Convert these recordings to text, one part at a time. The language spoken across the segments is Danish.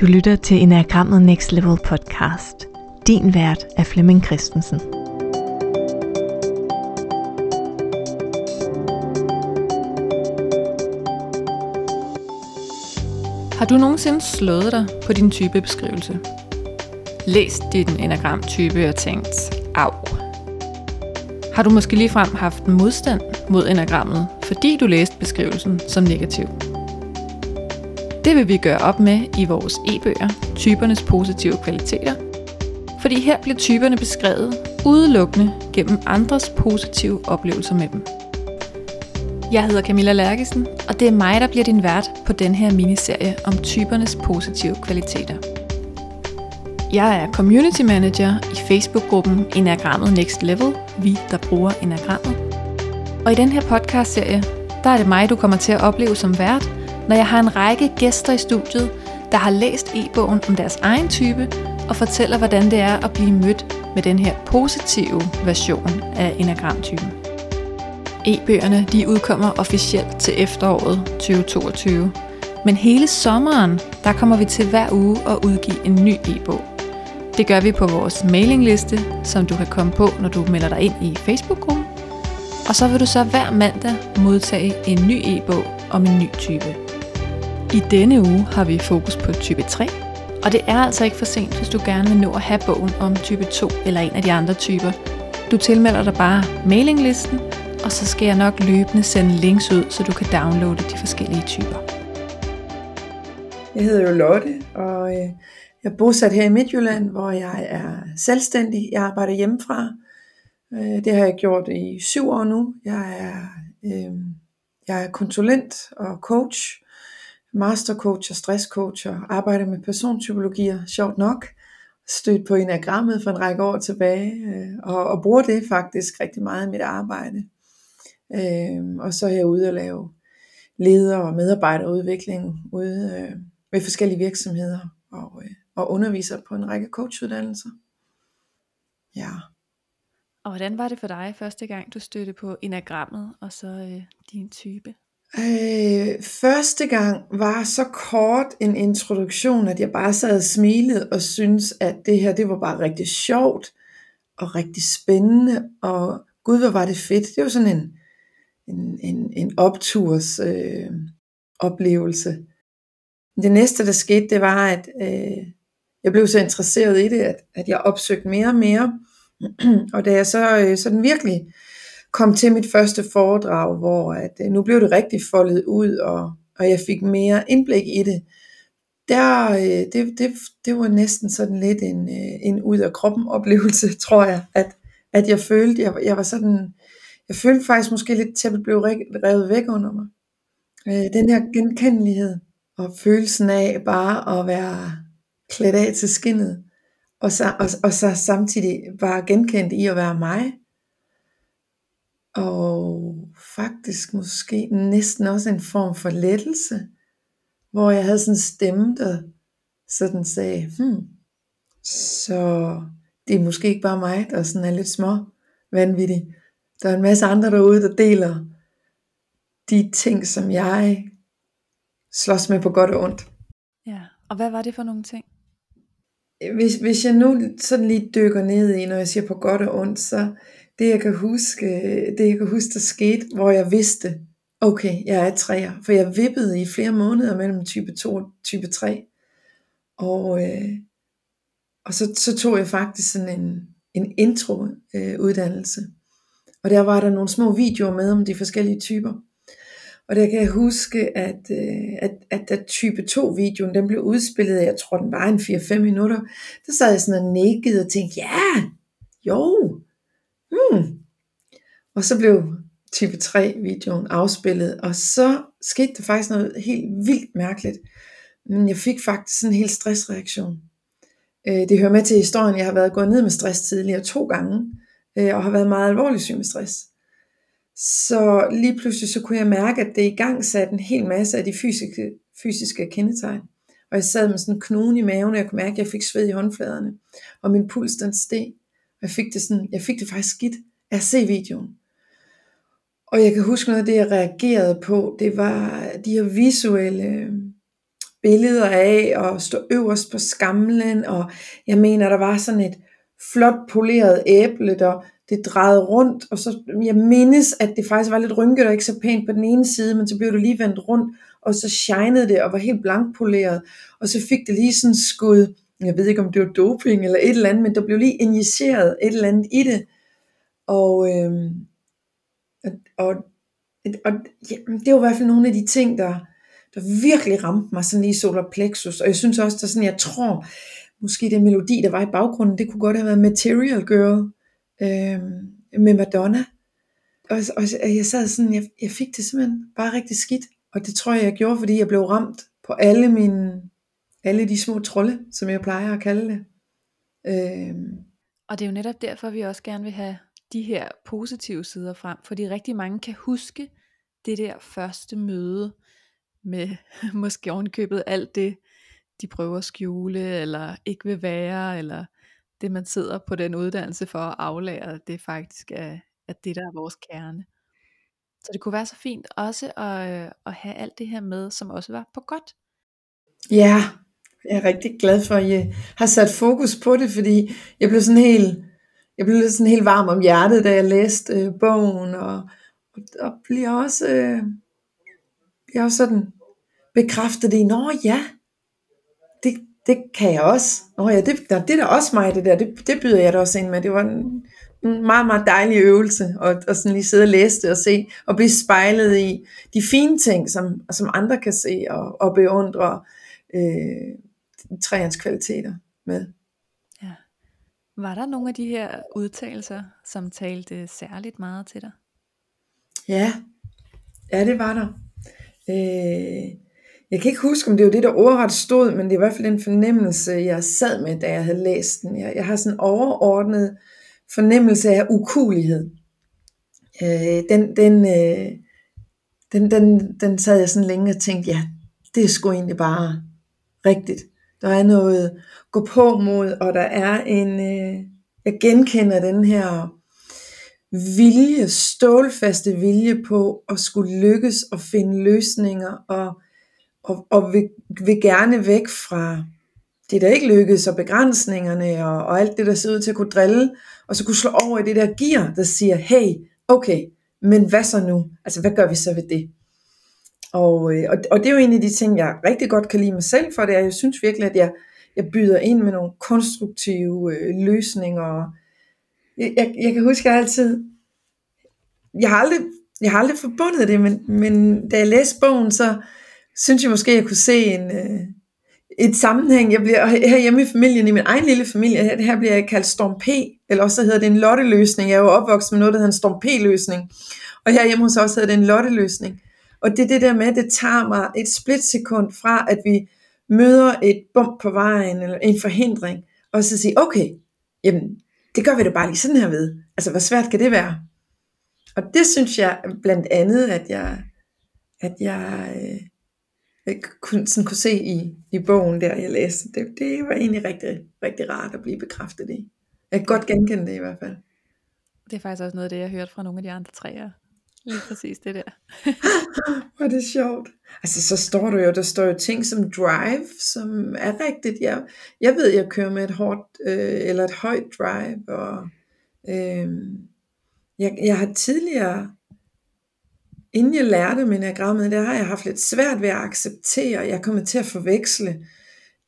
Du lytter til Enagrammet Next Level podcast. Din vært er Flemming Christensen. Har du nogensinde slået dig på din typebeskrivelse? Læst din enagramtype og tænkt, af. Har du måske ligefrem haft modstand mod enagrammet, fordi du læste beskrivelsen som negativ? Det vil vi gøre op med i vores e-bøger, typernes positive kvaliteter. Fordi her bliver typerne beskrevet udelukkende gennem andres positive oplevelser med dem. Jeg hedder Camilla Lærkesen, og det er mig, der bliver din vært på den her miniserie om typernes positive kvaliteter. Jeg er community manager i Facebook-gruppen Enagrammet Next Level, vi der bruger Enagrammet. Og i den her podcast-serie, der er det mig, du kommer til at opleve som vært, når jeg har en række gæster i studiet, der har læst e-bogen om deres egen type og fortæller, hvordan det er at blive mødt med den her positive version af enagramtypen. E-bøgerne de udkommer officielt til efteråret 2022, men hele sommeren, der kommer vi til hver uge at udgive en ny e-bog. Det gør vi på vores mailingliste, som du kan komme på, når du melder dig ind i Facebook-gruppen. Og så vil du så hver mandag modtage en ny e-bog om en ny type. I denne uge har vi fokus på type 3, og det er altså ikke for sent, hvis du gerne vil nå at have bogen om type 2 eller en af de andre typer. Du tilmelder dig bare mailinglisten, og så skal jeg nok løbende sende links ud, så du kan downloade de forskellige typer. Jeg hedder jo Lotte, og øh, jeg er bosat her i Midtjylland, hvor jeg er selvstændig. Jeg arbejder hjemmefra. Øh, det har jeg gjort i syv år nu. Jeg er, øh, jeg er konsulent og coach, mastercoach og stresscoach og arbejder med persontypologier, sjovt nok. Stødt på enagrammet for en række år tilbage, øh, og, og bruger det faktisk rigtig meget i mit arbejde. Øh, og så er jeg ude og lave leder- og medarbejderudvikling ude øh, ved forskellige virksomheder og, øh, og underviser på en række coachuddannelser. Ja. Og hvordan var det for dig første gang, du stødte på enagrammet og så øh, din type? Øh, første gang var så kort en introduktion, at jeg bare sad og smilede og syntes, at det her det var bare rigtig sjovt og rigtig spændende, og gud, hvor var det fedt. Det var sådan en, en, en, en opturs øh, oplevelse. Det næste, der skete, det var, at øh, jeg blev så interesseret i det, at, at jeg opsøgte mere og mere. og da jeg så øh, sådan virkelig kom til mit første foredrag, hvor at, øh, nu blev det rigtig foldet ud, og, og jeg fik mere indblik i det, der, øh, det, det, det var næsten sådan lidt en, øh, en ud af kroppen oplevelse, tror jeg, at, at jeg følte, jeg, jeg var sådan, jeg følte faktisk måske lidt, at blev revet væk under mig. Den her genkendelighed, og følelsen af bare at være klædt af til skinnet, og så, og, og så samtidig bare genkendt i at være mig. Og faktisk måske næsten også en form for lettelse, hvor jeg havde sådan en stemme, der sådan sagde, hmm, så det er måske ikke bare mig, der sådan er lidt små vanvittig. Der er en masse andre derude, der deler de ting, som jeg slås med på godt og ondt. Ja, og hvad var det for nogle ting? Hvis, hvis jeg nu sådan lige dykker ned i, når jeg siger på godt og ondt, så det jeg kan huske, det jeg kan huske, der skete, hvor jeg vidste, okay, jeg er træer, for jeg vippede i flere måneder mellem type 2 og type 3, og, øh, og så, så tog jeg faktisk sådan en, en intro øh, uddannelse, og der var der nogle små videoer med om de forskellige typer, og der kan jeg huske, at, øh, at, at da type 2 videoen, den blev udspillet, jeg tror den var en 4-5 minutter, der sad jeg sådan og nikkede og tænkte, ja, jo, hmm. Og så blev type 3 videoen afspillet, og så skete der faktisk noget helt vildt mærkeligt. Men jeg fik faktisk sådan en helt stressreaktion. Øh, det hører med til historien, jeg har været gået ned med stress tidligere to gange, øh, og har været meget alvorlig syg med stress. Så lige pludselig så kunne jeg mærke, at det i gang satte en hel masse af de fysiske, fysiske kendetegn. Og jeg sad med sådan en knude i maven, og jeg kunne mærke, at jeg fik sved i håndfladerne. Og min puls den steg. Jeg fik det, sådan, jeg fik det faktisk skidt af at se videoen. Og jeg kan huske noget af det, jeg reagerede på, det var de her visuelle øh, billeder af at stå øverst på skamlen, og jeg mener, der var sådan et flot poleret æble, der det drejede rundt, og så jeg mindes, at det faktisk var lidt rynket og ikke så pænt på den ene side, men så blev det lige vendt rundt, og så shinede det og var helt blankpoleret, og så fik det lige sådan skud, jeg ved ikke om det var doping eller et eller andet, men der blev lige injiceret et eller andet i det, og, øhm, og, og ja, det var i hvert fald nogle af de ting, der, der virkelig ramte mig sådan i solar plexus, og jeg synes også, der sådan, jeg tror, måske den melodi, der var i baggrunden, det kunne godt have været Material Girl øh, med Madonna. Og, og jeg sad sådan, jeg, jeg fik det simpelthen bare rigtig skidt, og det tror jeg, jeg gjorde, fordi jeg blev ramt på alle mine, alle de små trolde, som jeg plejer at kalde det. Øh, og det er jo netop derfor, vi også gerne vil have de her positive sider frem, fordi rigtig mange kan huske det der første møde med måske ovenkøbet alt det, de prøver at skjule, eller ikke vil være, eller det man sidder på den uddannelse for at aflære, det faktisk er, er det, der er vores kerne. Så det kunne være så fint også at, øh, at have alt det her med, som også var på godt. Ja, jeg er rigtig glad for, at I øh, har sat fokus på det, fordi jeg blev sådan helt, jeg blev sådan helt varm om hjertet, da jeg læste øh, bogen, og, og, og bliver også, øh, bliver også sådan bekræftet i, nå ja, det, det kan jeg også. Nå ja, det, det er da også mig, det der. Det, det byder jeg da også ind med. Det var en, en meget, meget dejlig øvelse, at, at sådan lige sidde og læse det og se, og blive spejlet i de fine ting, som, som andre kan se og, og beundre øh, træernes kvaliteter med. Ja. Var der nogle af de her udtalelser, som talte særligt meget til dig? Ja, ja det var der. Øh, jeg kan ikke huske, om det var det, der ordret stod, men det er i hvert fald en fornemmelse, jeg sad med, da jeg havde læst den. Jeg, jeg har sådan en overordnet fornemmelse af ukulighed. Øh, den, den, øh, den, den, den sad jeg sådan længe og tænkte, ja, det er sgu egentlig bare rigtigt. Der er noget gå på mod, og der er en, øh, jeg genkender den her vilje, stålfaste vilje på at skulle lykkes og finde løsninger og og, og vil, vil gerne væk fra det, der ikke lykkedes, og begrænsningerne, og, og alt det, der ser ud til at kunne drille, og så kunne slå over i det der gear, der siger, hey, okay, men hvad så nu? Altså, hvad gør vi så ved det? Og, øh, og, og det er jo en af de ting, jeg rigtig godt kan lide mig selv for, det er, jeg synes virkelig, at jeg, jeg byder ind med nogle konstruktive øh, løsninger. Jeg, jeg, jeg kan huske, at jeg altid, jeg har aldrig, jeg har aldrig forbundet det, men, men da jeg læste bogen, så, synes jeg måske, jeg kunne se en, øh, et sammenhæng. Jeg bliver her hjemme i familien, i min egen lille familie, her, her bliver jeg kaldt Storm P, eller også hedder det en lotteløsning. Jeg er jo opvokset med noget, der hedder en Storm P-løsning. Og her hjemme hos os hedder det en lotteløsning. Og det er det der med, at det tager mig et splitsekund fra, at vi møder et bump på vejen, eller en forhindring, og så sige, okay, jamen, det gør vi da bare lige sådan her ved. Altså, hvor svært kan det være? Og det synes jeg blandt andet, at jeg, at jeg øh, jeg kunne, sådan kunne se i, i bogen der, jeg læste. Det, det var egentlig rigtig, rigtig rart at blive bekræftet i. Jeg kan godt genkende det i hvert fald. Det er faktisk også noget af det, jeg har hørt fra nogle af de andre træer. Lige præcis det der. Hvor det er sjovt. Altså så står der jo, der står jo ting som drive, som er rigtigt. Jeg, jeg ved, jeg kører med et hårdt, øh, eller et højt drive, og øh, jeg, jeg har tidligere inden jeg lærte min enagrammet, der har jeg haft lidt svært ved at acceptere, jeg kommer til at forveksle,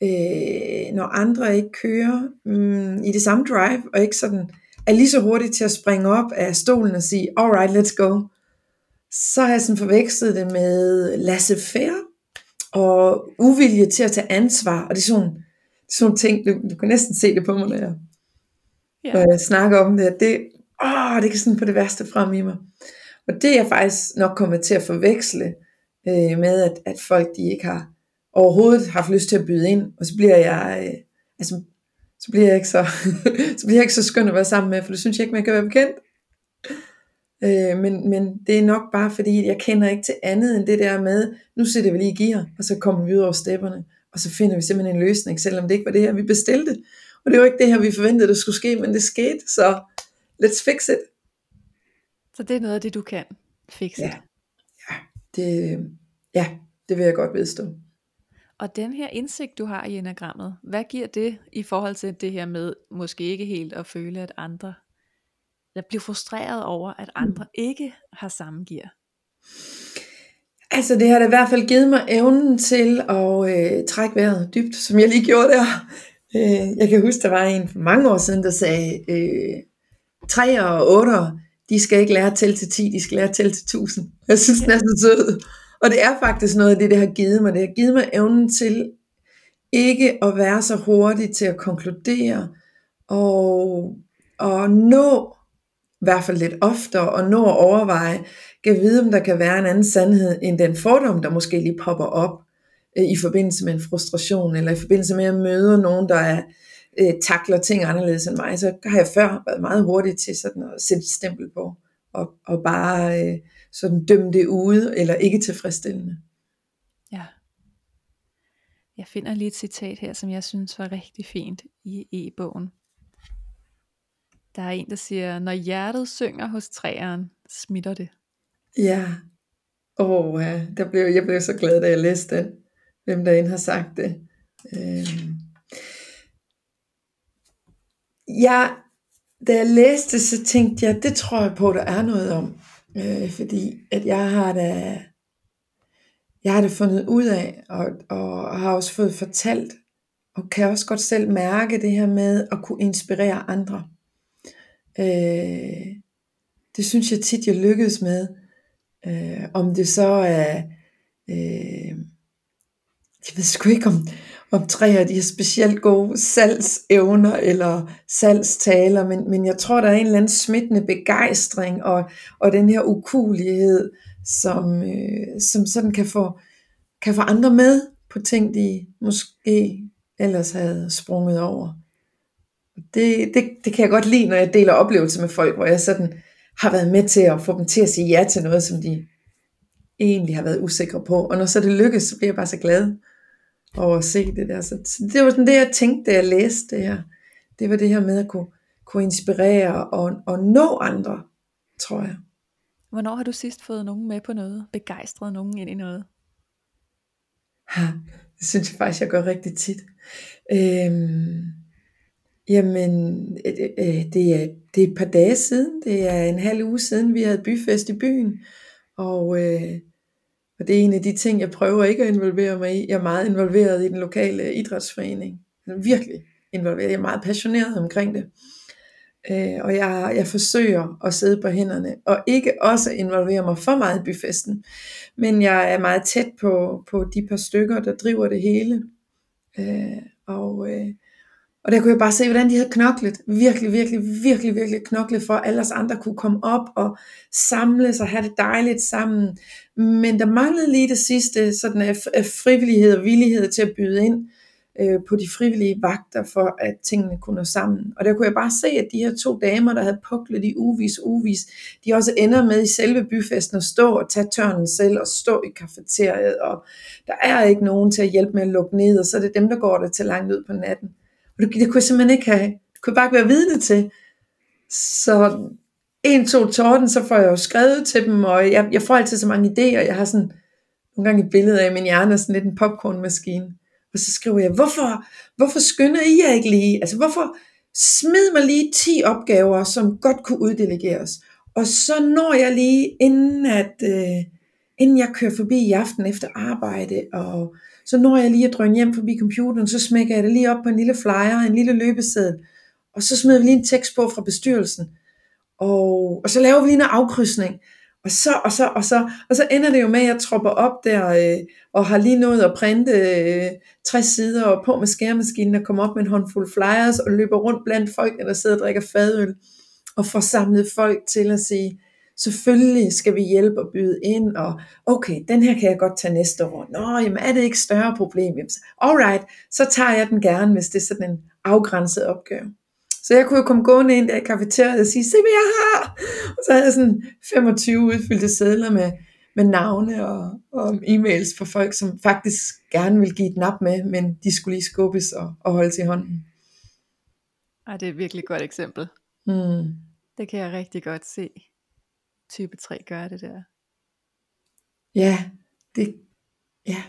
øh, når andre ikke kører mm, i det samme drive, og ikke sådan er lige så hurtigt til at springe op af stolen og sige, alright, let's go. Så har jeg sådan forvekslet det med laissez-faire, og uvilje til at tage ansvar, og det er sådan, sådan ting, du, du kan næsten se det på mig, når jeg, ja. når jeg snakker om det, det, åh, det kan sådan på det værste frem i mig. Og det er jeg faktisk nok kommet til at forveksle øh, med, at, at folk de ikke har overhovedet haft lyst til at byde ind, og så bliver jeg, øh, altså, så bliver jeg ikke så, så bliver jeg ikke så skøn at være sammen med, for det synes jeg ikke, man kan være bekendt. Øh, men, men det er nok bare fordi, jeg kender ikke til andet end det der med, nu sætter vi lige gear, og så kommer vi ud over stepperne, og så finder vi simpelthen en løsning, selvom det ikke var det her, vi bestilte. Og det var ikke det her, vi forventede, der skulle ske, men det skete, så let's fix it. Så det er noget af det, du kan fikse. Ja, ja, det, ja det vil jeg godt vedstå. Og den her indsigt, du har i enagrammet, hvad giver det i forhold til det her med, måske ikke helt at føle, at andre, eller blive frustreret over, at andre mm. ikke har samme gear? Altså det har da i hvert fald givet mig evnen til at øh, trække vejret dybt, som jeg lige gjorde der. Øh, jeg kan huske, der var en for mange år siden, der sagde, øh, 3 og 8, de skal ikke lære at tælle til 10, de skal lære at tælle til 1000. Jeg synes, den er så sød. Og det er faktisk noget af det, det har givet mig. Det har givet mig evnen til ikke at være så hurtig til at konkludere, og, og nå, hvert fald lidt oftere, og nå at overveje, kan vide, om der kan være en anden sandhed, end den fordom, der måske lige popper op øh, i forbindelse med en frustration, eller i forbindelse med at møde nogen, der er, øh, takler ting anderledes end mig, så har jeg før været meget hurtig til sådan at sætte et stempel på, og, og bare øh, sådan dømme det ude, eller ikke tilfredsstillende. Ja. Jeg finder lige et citat her, som jeg synes var rigtig fint i e-bogen. Der er en, der siger, når hjertet synger hos træeren, smitter det. Ja. Åh, oh, ja. Der blev, jeg blev så glad, da jeg læste den. Hvem der end har sagt det. Øhm. Ja, da jeg læste så tænkte jeg, det tror jeg på, der er noget om. Øh, fordi at jeg har da, jeg har det fundet ud af, og, og har også fået fortalt, og kan også godt selv mærke det her med at kunne inspirere andre. Øh, det synes jeg tit, jeg lykkedes med. Øh, om det så er, øh, jeg ved sgu ikke om, om træer de har specielt gode salgsevner eller salgstaler, men, men jeg tror, der er en eller anden smittende begejstring og, og den her ukulighed, som, øh, som sådan kan få, kan få andre med på ting, de måske ellers havde sprunget over. Det, det, det kan jeg godt lide, når jeg deler oplevelser med folk, hvor jeg sådan har været med til at få dem til at sige ja til noget, som de egentlig har været usikre på. Og når så det lykkes, så bliver jeg bare så glad over at se det der. Så det var sådan det, jeg tænkte, da jeg læste det her. Det var det her med at kunne, kunne inspirere og, og nå andre, tror jeg. Hvornår har du sidst fået nogen med på noget? Begejstret nogen ind i noget? Ha, det synes jeg faktisk, jeg gør rigtig tit. Øhm, jamen, øh, øh, øh, det, er, det er et par dage siden. Det er en halv uge siden, vi havde byfest i byen. Og øh, og det er en af de ting, jeg prøver ikke at involvere mig i. Jeg er meget involveret i den lokale idrætsforening. Jeg er virkelig involveret. Jeg er meget passioneret omkring det. Øh, og jeg, jeg forsøger at sidde på hænderne, og ikke også involvere mig for meget i byfesten. Men jeg er meget tæt på, på de par stykker, der driver det hele. Øh, og, øh, og der kunne jeg bare se, hvordan de havde knoklet. Virkelig, virkelig, virkelig, virkelig knoklet for, at alle os andre kunne komme op og samles og have det dejligt sammen. Men der manglede lige det sidste, sådan af, af frivillighed og villighed til at byde ind øh, på de frivillige vagter, for at tingene kunne nå sammen. Og der kunne jeg bare se, at de her to damer, der havde puklet i uvis, uvis, de også ender med i selve byfesten at stå og tage tørnen selv og stå i kafeteriet, og der er ikke nogen til at hjælpe med at lukke ned, og så er det dem, der går der til langt ud på natten. Og det, det kunne jeg simpelthen ikke have, det kunne jeg bare ikke være vidne til. Så en, to torden, så får jeg jo skrevet til dem, og jeg, jeg får altid så mange idéer. Jeg har sådan nogle gange et billede af min hjerne, sådan lidt en popcornmaskine. Og så skriver jeg, hvorfor, hvorfor skynder I jer ikke lige? Altså hvorfor smid mig lige 10 opgaver, som godt kunne uddelegeres. Og så når jeg lige, inden, at, øh, inden jeg kører forbi i aften efter arbejde, og så når jeg lige at drøne hjem forbi computeren, så smækker jeg det lige op på en lille flyer, en lille løbeseddel, og så smider vi lige en tekst på fra bestyrelsen, og, og så laver vi lige en afkrydsning, og så, og så, og så, og så ender det jo med, at jeg tropper op der, øh, og har lige nået at printe øh, 60 sider, og på med skærmaskinen, og kommer op med en håndfuld flyers, og løber rundt blandt folk, der sidder og drikker fadøl, og får samlet folk til at sige, selvfølgelig skal vi hjælpe og byde ind, og okay, den her kan jeg godt tage næste år. Nå, jamen er det ikke større problem? alright, så tager jeg den gerne, hvis det er sådan en afgrænset opgave. Så jeg kunne jo komme gående ind der i kafeteriet og sige, se hvad jeg har! Og så havde jeg sådan 25 udfyldte sædler med, med navne og, og e-mails fra folk, som faktisk gerne ville give et nap med, men de skulle lige skubbes og, og holde til hånden. Ej, det er et virkelig godt eksempel. Mm. Det kan jeg rigtig godt se. Type 3 gør det der. Ja, det, ja.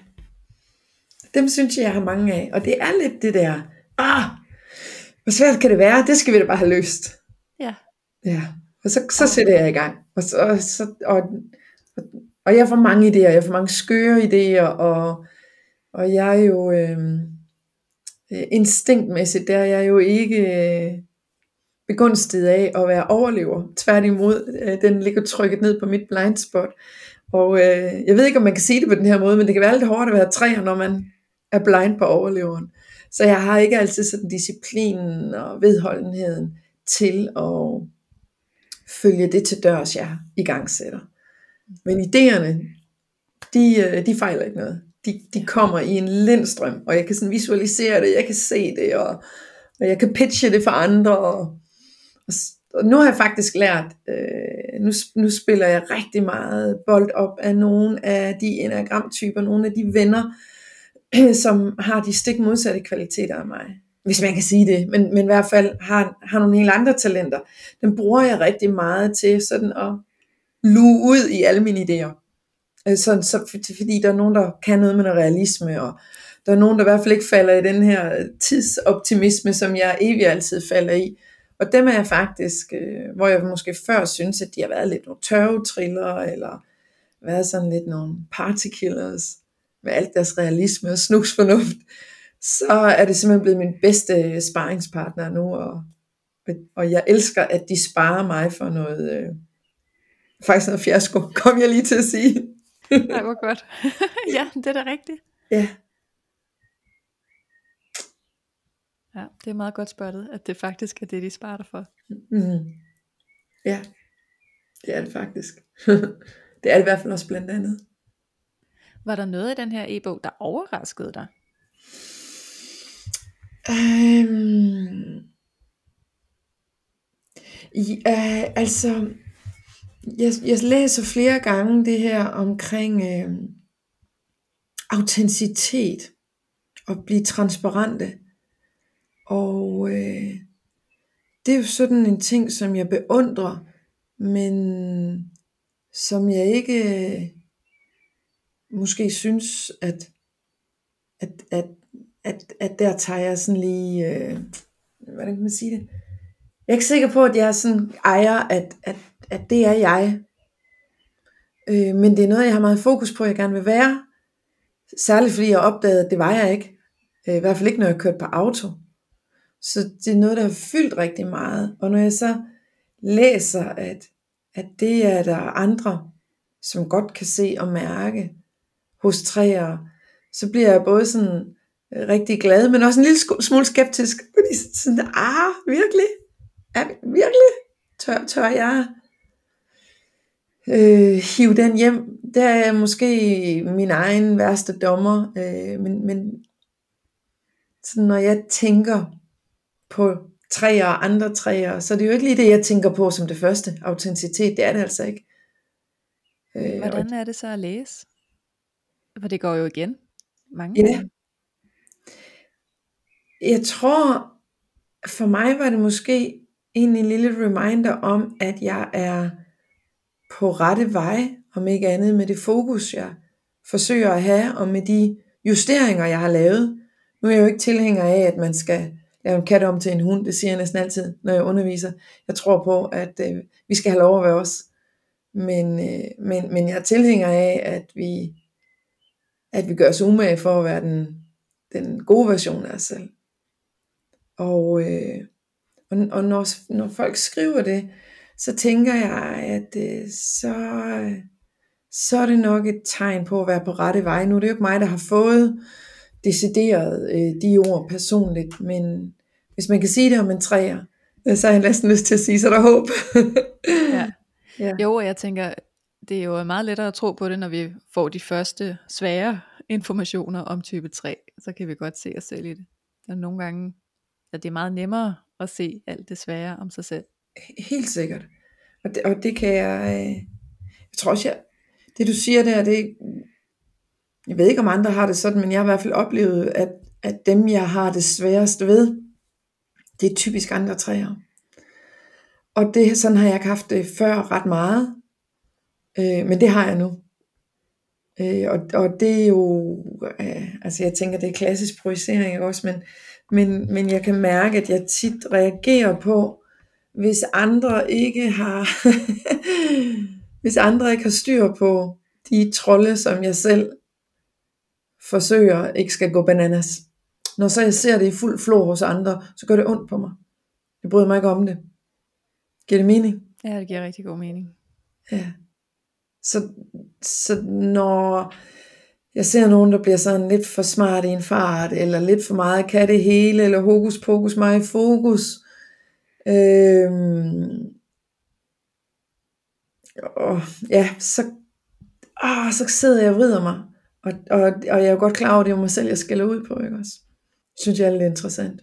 dem synes jeg, jeg har mange af. Og det er lidt det der, ah, hvor svært kan det være? Det skal vi da bare have løst. Ja. Ja, og så, så sætter jeg i gang. Og, så, og, så, og, og, og jeg får mange idéer, jeg får mange skøre idéer, og, og jeg er jo øh, instinktmæssigt, der er jeg jo ikke øh, begunstiget af at være overlever. Tværtimod, øh, den ligger trykket ned på mit blind spot. Og øh, jeg ved ikke, om man kan sige det på den her måde, men det kan være lidt hårdt at være træer, når man er blind på overleveren. Så jeg har ikke altid sådan disciplinen og vedholdenheden til at følge det til dørs, jeg i gang sætter. Men idéerne, de, øh, de fejler ikke noget. De, de kommer i en lindstrøm, og jeg kan sådan visualisere det, jeg kan se det, og, og jeg kan pitche det for andre. Og, og, og nu har jeg faktisk lært, øh, nu, nu spiller jeg rigtig meget bold op af nogle af de enagramtyper, nogle af de venner, som har de stik modsatte kvaliteter af mig. Hvis man kan sige det, men, men i hvert fald har, har nogle helt andre talenter. Den bruger jeg rigtig meget til sådan at luge ud i alle mine idéer. Øh, sådan, så, fordi der er nogen, der kan noget med noget realisme, og der er nogen, der i hvert fald ikke falder i den her tidsoptimisme, som jeg evigt altid falder i. Og dem er jeg faktisk, øh, hvor jeg måske før synes, at de har været lidt nogle tørvetriller, eller været sådan lidt nogle partykillers, med alt deres realisme og snusfornuft, så er det simpelthen blevet min bedste sparringspartner nu, og, og jeg elsker, at de sparer mig for noget, øh, faktisk noget fiasko, kom jeg lige til at sige. Nej, hvor godt. ja, det er da rigtigt. Ja. Ja, det er meget godt spottet, at det faktisk er det, de sparer dig for. Mm. Ja, det er det faktisk. det er det i hvert fald også blandt andet. Var der noget i den her e-bog, der overraskede dig? Um, ja, altså, jeg, jeg læser flere gange det her omkring øh, autenticitet og blive transparente. Og øh, det er jo sådan en ting, som jeg beundrer, men som jeg ikke måske synes, at, at, at, at, at der tager jeg sådan lige, øh, hvordan kan man sige det? Jeg er ikke sikker på, at jeg sådan ejer, at, at, at det er jeg. Øh, men det er noget, jeg har meget fokus på, at jeg gerne vil være. Særligt fordi jeg opdagede, at det var jeg ikke. Øh, I hvert fald ikke, når jeg kørte på auto. Så det er noget, der har fyldt rigtig meget. Og når jeg så læser, at, at det er der andre, som godt kan se og mærke, hos træer, så bliver jeg både sådan rigtig glad, men også en lille smule skeptisk. Fordi sådan, ah, virkelig? Er, virkelig? Tør, tør jeg øh, hive den hjem? Der er jeg måske min egen værste dommer, øh, men, men sådan, når jeg tænker på træer og andre træer, så er det jo ikke lige det, jeg tænker på som det første. Autenticitet, det er det altså ikke. Øh, Hvordan er det så at læse? For det går jo igen mange ja. Jeg tror, for mig var det måske en, en lille reminder om, at jeg er på rette vej, om ikke andet med det fokus, jeg forsøger at have, og med de justeringer, jeg har lavet. Nu er jeg jo ikke tilhænger af, at man skal lave en kat om til en hund, det siger jeg næsten altid, når jeg underviser. Jeg tror på, at øh, vi skal have lov at være os. Men, øh, men, men jeg er tilhænger af, at vi at vi gør os umage for at være den, den gode version af os selv. Og, øh, og, og når, når folk skriver det, så tænker jeg, at øh, så, så er det nok et tegn på at være på rette vej. Nu er det jo ikke mig, der har fået decideret øh, de ord personligt, men hvis man kan sige det om en træer, øh, så har jeg næsten lyst til at sige, så der er håb. ja. ja. Jo, og jeg tænker, det er jo meget lettere at tro på det, når vi får de første svære informationer om type 3, så kan vi godt se os selv i det. Der er nogle gange, at det er meget nemmere at se alt det svære om sig selv. Helt sikkert. Og det, og det kan jeg, øh, jeg tror også, jeg, det du siger der, det, jeg ved ikke om andre har det sådan, men jeg har i hvert fald oplevet, at, at dem jeg har det sværest ved, det er typisk andre træer. Og det, sådan har jeg ikke haft det før ret meget. Øh, men det har jeg nu. Øh, og, og det er jo, øh, altså jeg tænker, det er klassisk projicering også, men, men, men jeg kan mærke, at jeg tit reagerer på, hvis andre ikke har, hvis andre ikke har styr på de trolde, som jeg selv forsøger ikke skal gå bananas. Når så jeg ser det i fuld flor hos andre, så gør det ondt på mig. Jeg bryder mig ikke om det. Giver det mening? Ja, det giver rigtig god mening. Ja. Så, så når jeg ser nogen, der bliver sådan lidt for smart i en fart, eller lidt for meget kan det hele, eller hokus pokus mig i fokus, øhm, og ja, så, åh, så sidder jeg og vrider mig. Og, og, og jeg er jo godt klar over, at det er mig selv, jeg skælder ud på, ikke også? Synes jeg er lidt interessant.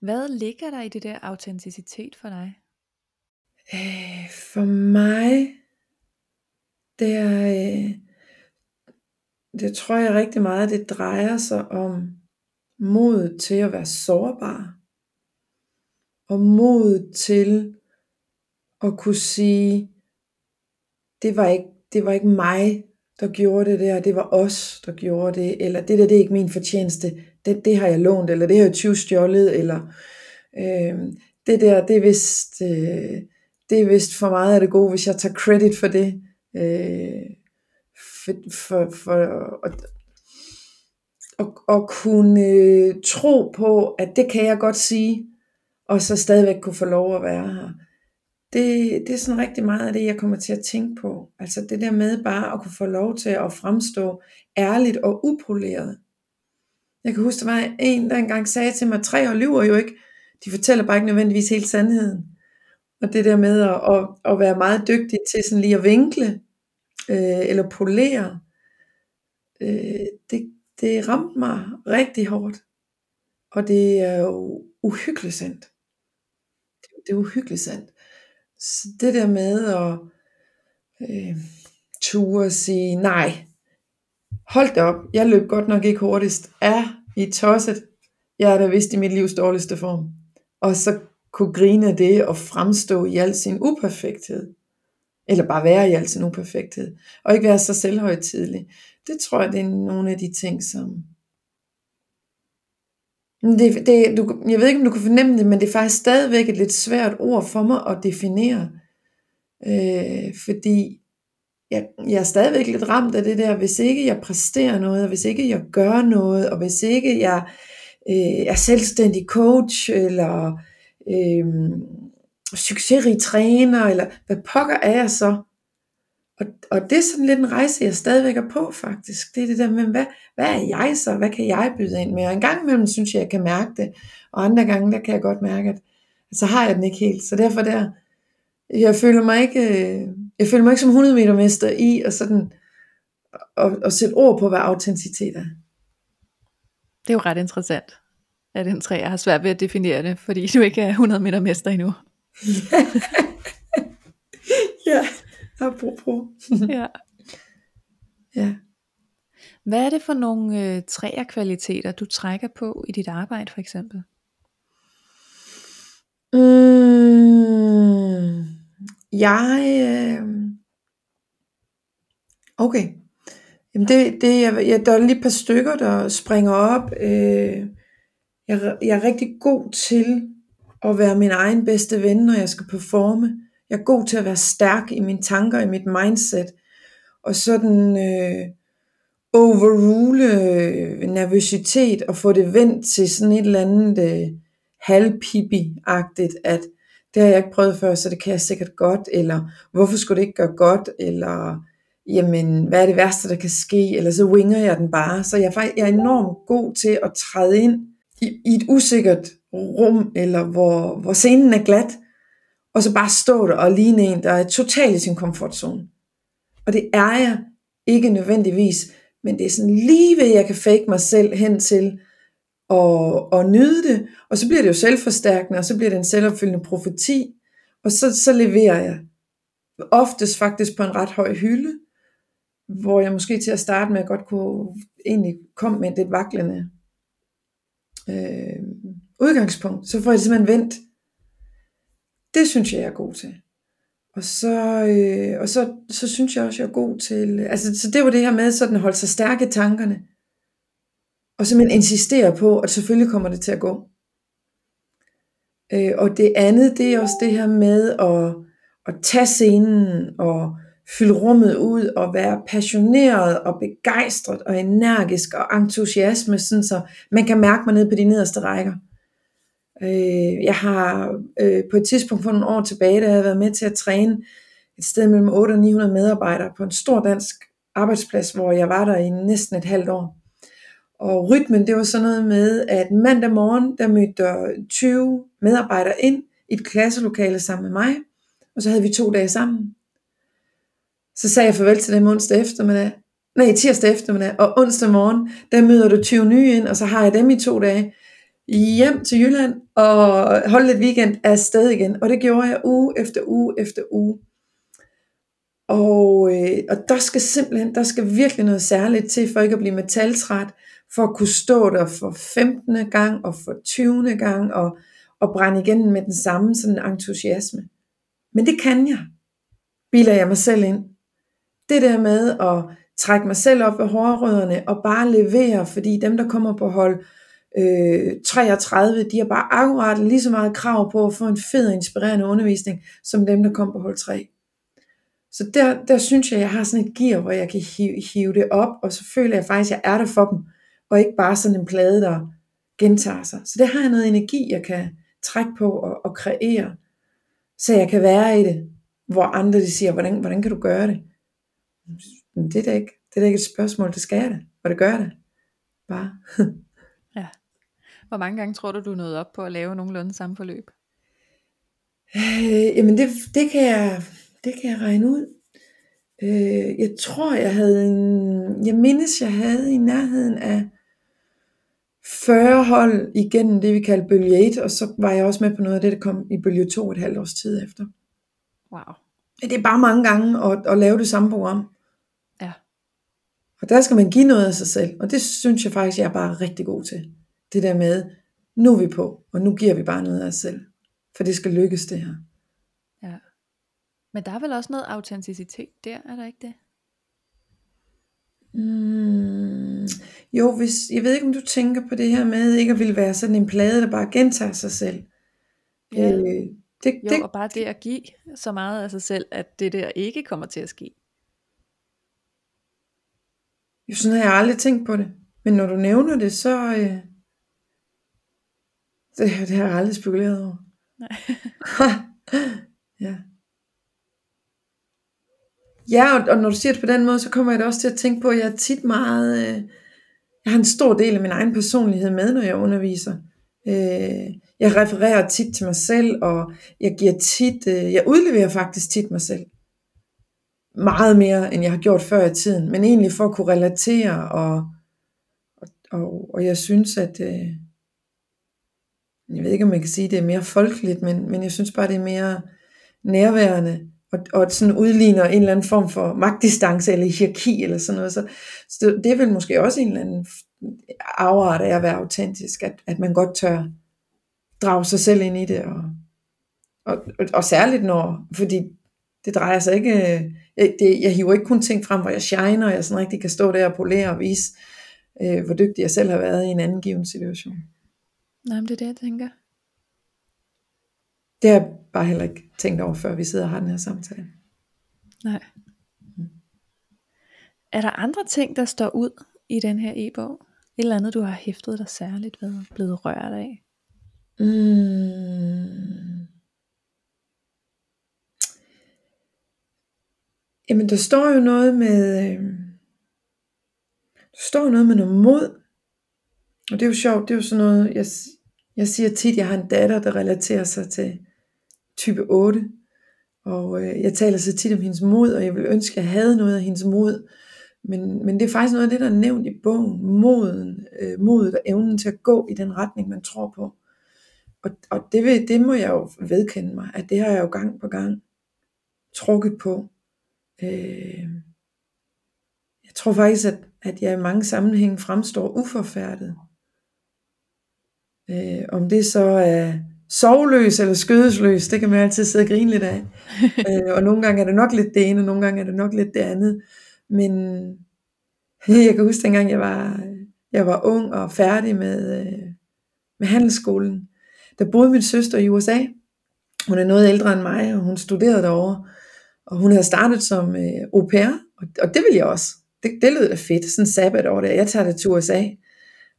Hvad ligger der i det der autenticitet for dig? Øh, for mig, det er, øh, det tror jeg rigtig meget, det drejer sig om mod til at være sårbar. Og mod til at kunne sige, det var ikke, det var ikke mig, der gjorde det der, det var os, der gjorde det, eller det der, det er ikke min fortjeneste, det, det har jeg lånt, eller det har jeg tyvstjålet, eller øh, det der, det er vist, øh, det er vist for meget af det gode, hvis jeg tager credit for det. Øh, for, for, for at, og, og kunne øh, tro på, at det kan jeg godt sige, og så stadigvæk kunne få lov at være her. Det, det er sådan rigtig meget af det, jeg kommer til at tænke på. Altså det der med bare at kunne få lov til at fremstå ærligt og upoleret. Jeg kan huske, der var en, der engang sagde til mig, tre år lyver jo ikke. De fortæller bare ikke nødvendigvis hele sandheden. Og det der med at, at, at være meget dygtig til sådan lige at vinkle, øh, eller polere, øh, det, det ramte mig rigtig hårdt. Og det er jo uhyggeligt sandt. Det er uhyggeligt sandt. Så det der med at øh, ture og sige, nej, hold da op, jeg løb godt nok ikke hurtigst. Er I tosset? Jeg er da vist i mit livs dårligste form. Og så kunne grine af det og fremstå i al sin uperfekthed. Eller bare være i al sin uperfekthed. Og ikke være så selvhøjtidlig. Det tror jeg, det er nogle af de ting, som... Det, det, du, jeg ved ikke, om du kan fornemme det, men det er faktisk stadigvæk et lidt svært ord for mig at definere. Øh, fordi jeg, jeg er stadigvæk lidt ramt af det der, hvis ikke jeg præsterer noget, og hvis ikke jeg gør noget, og hvis ikke jeg øh, er selvstændig coach, eller øh, succesrig træner, eller hvad pokker er jeg så? Og, og det er sådan lidt en rejse, jeg stadigvæk er på faktisk. Det er det der med, hvad, hvad er jeg så? Hvad kan jeg byde ind med? Og en gang imellem synes jeg, jeg kan mærke det, og andre gange, der kan jeg godt mærke, at så har jeg den ikke helt. Så derfor der, jeg føler mig ikke, jeg føler mig ikke som 100 meter mester i at sådan, at, at sætte ord på, hvad autenticitet er. Det er jo ret interessant, at en træ har svært ved at definere det, fordi du ikke er 100 meter mester endnu. ja, apropos. ja. ja. Hvad er det for nogle øh, træerkvaliteter, du trækker på i dit arbejde for eksempel? Mm, jeg... Øh, okay. Jamen det, det jeg, jeg, der er lige et par stykker, der springer op. Øh, jeg, jeg er rigtig god til at være min egen bedste ven, når jeg skal performe. Jeg er god til at være stærk i mine tanker, i mit mindset. Og sådan øh, overrule øh, nervøsitet og få det vendt til sådan et eller andet øh, halvpipi-agtigt, at det har jeg ikke prøvet før, så det kan jeg sikkert godt, eller hvorfor skulle det ikke gøre godt, eller jamen, hvad er det værste, der kan ske, eller så winger jeg den bare. Så jeg er, faktisk, jeg er enormt god til at træde ind i, i et usikkert rum, eller hvor, hvor scenen er glat, og så bare stå der og ligne en, der er totalt i sin komfortzone. Og det er jeg ikke nødvendigvis, men det er sådan lige ved, at jeg kan fake mig selv hen til og, og nyde det, og så bliver det jo selvforstærkende, og så bliver det en selvopfyldende profeti, og så, så leverer jeg. Oftest faktisk på en ret høj hylde, hvor jeg måske til at starte med godt kunne egentlig komme med et vaklende øh, udgangspunkt, så får jeg det simpelthen vendt. Det synes jeg, jeg er god til. Og så, øh, og så, så synes jeg også, jeg er god til, altså så det var det her med sådan at holde sig stærke i tankerne, og simpelthen insistere på, at selvfølgelig kommer det til at gå. Øh, og det andet, det er også det her med at, at tage scenen og fylde rummet ud og være passioneret og begejstret og energisk og entusiasme, sådan så man kan mærke mig ned på de nederste rækker. Øh, jeg har øh, på et tidspunkt for nogle år tilbage, der havde været med til at træne et sted mellem 800 og 900 medarbejdere på en stor dansk arbejdsplads, hvor jeg var der i næsten et halvt år. Og rytmen, det var sådan noget med, at mandag morgen, der mødte der 20 medarbejdere ind i et klasselokale sammen med mig, og så havde vi to dage sammen. Så sagde jeg farvel til dem onsdag eftermiddag, nej, tirsdag eftermiddag, og onsdag morgen, der møder du 20 nye ind, og så har jeg dem i to dage hjem til Jylland, og holde lidt weekend afsted igen. Og det gjorde jeg uge efter uge efter uge. Og, øh, og der skal simpelthen, der skal virkelig noget særligt til, for ikke at blive metaltræt, for at kunne stå der for 15. gang og for 20. gang og, og brænde igen med den samme sådan entusiasme. Men det kan jeg, biler jeg mig selv ind. Det der med at trække mig selv op ved hårrødderne og bare levere, fordi dem der kommer på hold øh, 33, de har bare akkurat lige så meget krav på at få en fed og inspirerende undervisning, som dem der kom på hold 3. Så der, der synes jeg, jeg har sådan et gear, hvor jeg kan hive, hive det op, og så føler jeg faktisk, at jeg er der for dem, og ikke bare sådan en plade, der gentager sig. Så det har jeg noget energi, jeg kan trække på og, og kreere, så jeg kan være i det, hvor andre de siger, hvordan, hvordan kan du gøre det? Men Det er da ikke, det er da ikke et spørgsmål, det skal jeg da, og det gør jeg da. Bare. Hvor mange gange tror du, du nået op på at lave nogenlunde samme forløb? Øh, jamen det, det, kan jeg, det kan jeg regne ud. Øh, jeg tror, jeg havde en, jeg mindes, jeg havde i nærheden af 40 hold igennem det, vi kalder bølge 1, og så var jeg også med på noget af det, der kom i bølge 2 et halvt års tid efter. Wow. Det er bare mange gange at, at lave det samme program. Ja. Og der skal man give noget af sig selv, og det synes jeg faktisk, jeg er bare rigtig god til. Det der med, nu er vi på, og nu giver vi bare noget af os selv. For det skal lykkes det her. Ja. Men der er vel også noget autenticitet der, er der ikke det? Mm, jo, hvis, jeg ved ikke om du tænker på det her med ikke at ville være sådan en plade, der bare gentager sig selv. Ja. Øh, det, jo, det, og bare det at give så meget af sig selv, at det der ikke kommer til at ske. Jo, sådan har jeg aldrig tænkt på det. Men når du nævner det, så... Øh, det, det har jeg aldrig spekuleret over. Nej. ja. Ja, og, og når du siger det på den måde, så kommer jeg da også til at tænke på, at jeg er tit meget... Øh, jeg har en stor del af min egen personlighed med, når jeg underviser. Øh, jeg refererer tit til mig selv, og jeg giver tit, øh, jeg udleverer faktisk tit mig selv. Meget mere, end jeg har gjort før i tiden, men egentlig for at kunne relatere, og, og, og, og jeg synes, at, øh, jeg ved ikke, om man kan sige, at det er mere folkeligt, men, men jeg synes bare, det er mere nærværende, og, og sådan udligner en eller anden form for magtdistance eller hierarki eller sådan noget. Så, så det er vel måske også en eller anden afart af at være autentisk, at, at man godt tør drage sig selv ind i det, og, og, og, og særligt når, fordi det drejer sig ikke, jeg, det, jeg hiver ikke kun ting frem, hvor jeg shiner, og jeg sådan rigtig kan stå der og polere og vise, øh, hvor dygtig jeg selv har været i en anden given situation. Nej, men det er det, jeg tænker. Det har jeg bare heller ikke tænkt over, før vi sidder og har den her samtale. Nej. Mm. Er der andre ting, der står ud i den her e-bog? Et eller andet, du har hæftet dig særligt ved, blevet rørt af? Mm. Jamen, der står jo noget med, øh, der står noget med noget mod, og det er jo sjovt, det er jo sådan noget, jeg, jeg siger tit, jeg har en datter, der relaterer sig til type 8, og øh, jeg taler så tit om hendes mod, og jeg vil ønske, at jeg havde noget af hendes mod, men, men det er faktisk noget af det, der er nævnt i bogen, moden, øh, modet og evnen til at gå i den retning, man tror på. Og, og det, vil, det må jeg jo vedkende mig, at det har jeg jo gang på gang trukket på. Øh, jeg tror faktisk, at, at jeg i mange sammenhænge fremstår uforfærdet. Øh, om det så er sovløs eller skødesløs, det kan man altid sidde og grine lidt af. øh, og nogle gange er det nok lidt det ene, og nogle gange er det nok lidt det andet. Men jeg kan huske dengang jeg var, jeg var ung og færdig med, øh, med handelsskolen, der boede min søster i USA. Hun er noget ældre end mig, og hun studerede derovre. Og hun havde startet som øh, au pair, og, og det ville jeg også. Det, det lød da fedt, sådan sabbat over det. Jeg tager det til USA.